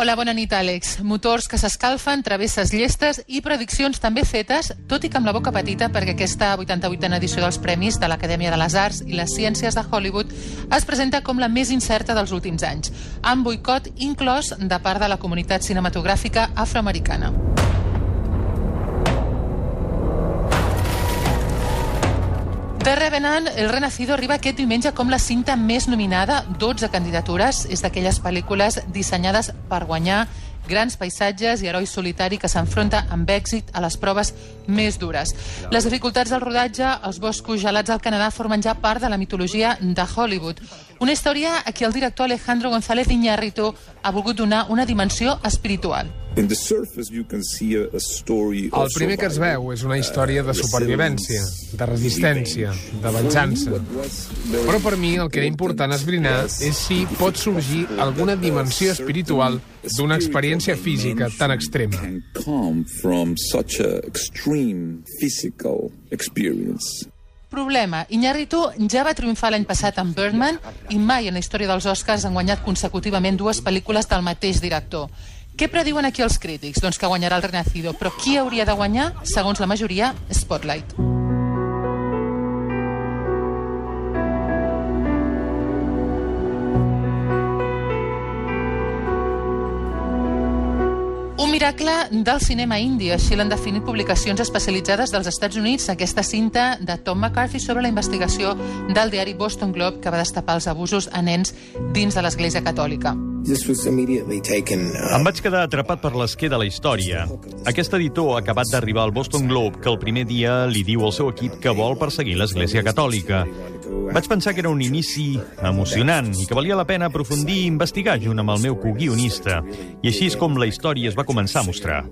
Hola, bona nit, Àlex. Motors que s'escalfen, travesses llestes i prediccions també fetes, tot i que amb la boca petita, perquè aquesta 88a edició dels Premis de l'Acadèmia de les Arts i les Ciències de Hollywood es presenta com la més incerta dels últims anys, amb boicot inclòs de part de la comunitat cinematogràfica afroamericana. The Revenant, El Renacido, arriba aquest diumenge com la cinta més nominada, 12 candidatures. És d'aquelles pel·lícules dissenyades per guanyar grans paisatges i heroi solitari que s'enfronta amb èxit a les proves més dures. Les dificultats del rodatge, els boscos gelats al Canadà formen ja part de la mitologia de Hollywood. Una història a qui el director Alejandro González Iñárritu ha volgut donar una dimensió espiritual. El primer que es veu és una història de supervivència, de resistència, de venjança. Però per mi el que era important esbrinar és si pot sorgir alguna dimensió espiritual d'una experiència física tan extrema. Problema. Iñárritu ja va triomfar l'any passat amb Birdman i mai en la història dels Oscars han guanyat consecutivament dues pel·lícules del mateix director. Què prediuen aquí els crítics? Doncs que guanyarà el Renacido. Però qui hauria de guanyar? Segons la majoria, Spotlight. Miracle del cinema indi, així l'han definit publicacions especialitzades dels Estats Units, aquesta cinta de Tom McCarthy sobre la investigació del diari Boston Globe que va destapar els abusos a nens dins de l'Església Catòlica. Em vaig quedar atrapat per l'esquer de la història. Aquest editor ha acabat d'arribar al Boston Globe que el primer dia li diu al seu equip que vol perseguir l'Església Catòlica. Vaig pensar que era un inici emocionant i que valia la pena aprofundir i investigar junt amb el meu co-guionista. I així és com la història es va començar a mostrar.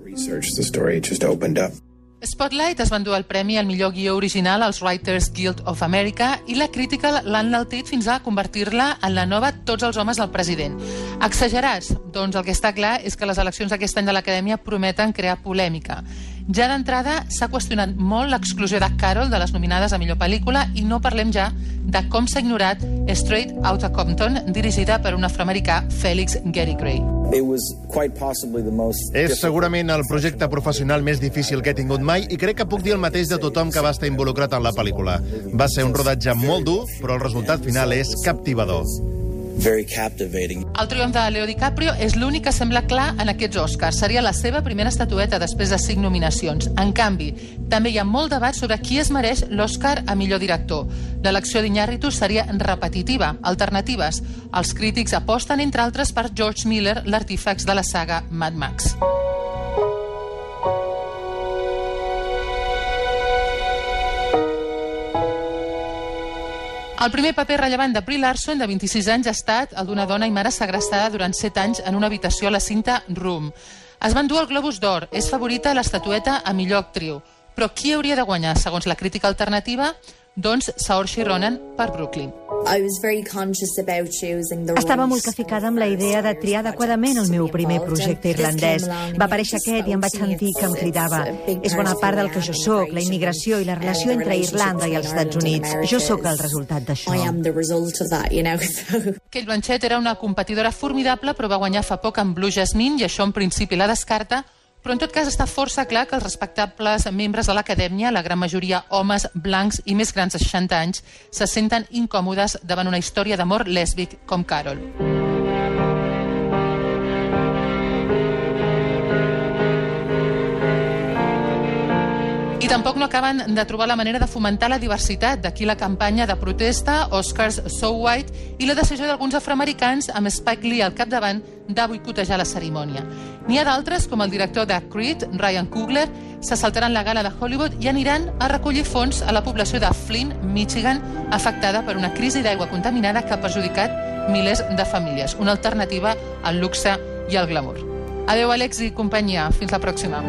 Spotlight es va endur el premi al millor guió original als Writers Guild of America i la crítica l'ha enaltit fins a convertir-la en la nova Tots els homes del president. Exagerats? Doncs el que està clar és que les eleccions d'aquest any de l'Acadèmia prometen crear polèmica. Ja d'entrada s'ha qüestionat molt l'exclusió de Carol de les nominades a millor pel·lícula i no parlem ja de com s'ha ignorat Straight Outta Compton, dirigida per un afroamericà, Félix Gary Gray. És segurament el projecte professional més difícil que he tingut mai i crec que puc dir el mateix de tothom que va estar involucrat en la pel·lícula. Va ser un rodatge molt dur, però el resultat final és captivador. El triomf de Leo DiCaprio és l'únic que sembla clar en aquests Oscars. Seria la seva primera estatueta després de cinc nominacions. En canvi, també hi ha molt debat sobre qui es mereix l'Oscar a millor director. L'elecció d'Iñárritu seria repetitiva. Alternatives. Els crítics aposten, entre altres, per George Miller, l'artífex de la saga Mad Max. El primer paper rellevant de Brie Larson, de 26 anys, ha estat el d'una dona i mare segrestada durant 7 anys en una habitació a la cinta Room. Es van dur el Globus d'Or. És favorita l'estatueta a millor actriu. Però qui hauria de guanyar, segons la crítica alternativa? Doncs Saoirse Ronan per Brooklyn. Estava molt caficada amb la idea de triar adequadament el meu primer projecte irlandès. Va aparèixer aquest i em vaig sentir que em cridava. És bona part del que jo sóc, la immigració i la relació entre Irlanda i els Estats Units. Jo sóc el resultat d'això. Kate Blanchett era una competidora formidable, però va guanyar fa poc amb Blue Jasmine i això en principi la descarta, però en tot cas està força clar que els respectables membres de l'acadèmia, la gran majoria homes blancs i més grans de 60 anys, se senten incòmodes davant una història d'amor lèsbic com Carol. I tampoc no acaben de trobar la manera de fomentar la diversitat. D'aquí la campanya de protesta Oscars So White i la decisió d'alguns afroamericans amb Spike Lee al capdavant de boicotejar la cerimònia. N'hi ha d'altres, com el director de Creed, Ryan Coogler, se saltaran la gala de Hollywood i aniran a recollir fons a la població de Flint, Michigan, afectada per una crisi d'aigua contaminada que ha perjudicat milers de famílies. Una alternativa al luxe i al glamour. Adeu, Àlex i companyia. Fins la pròxima.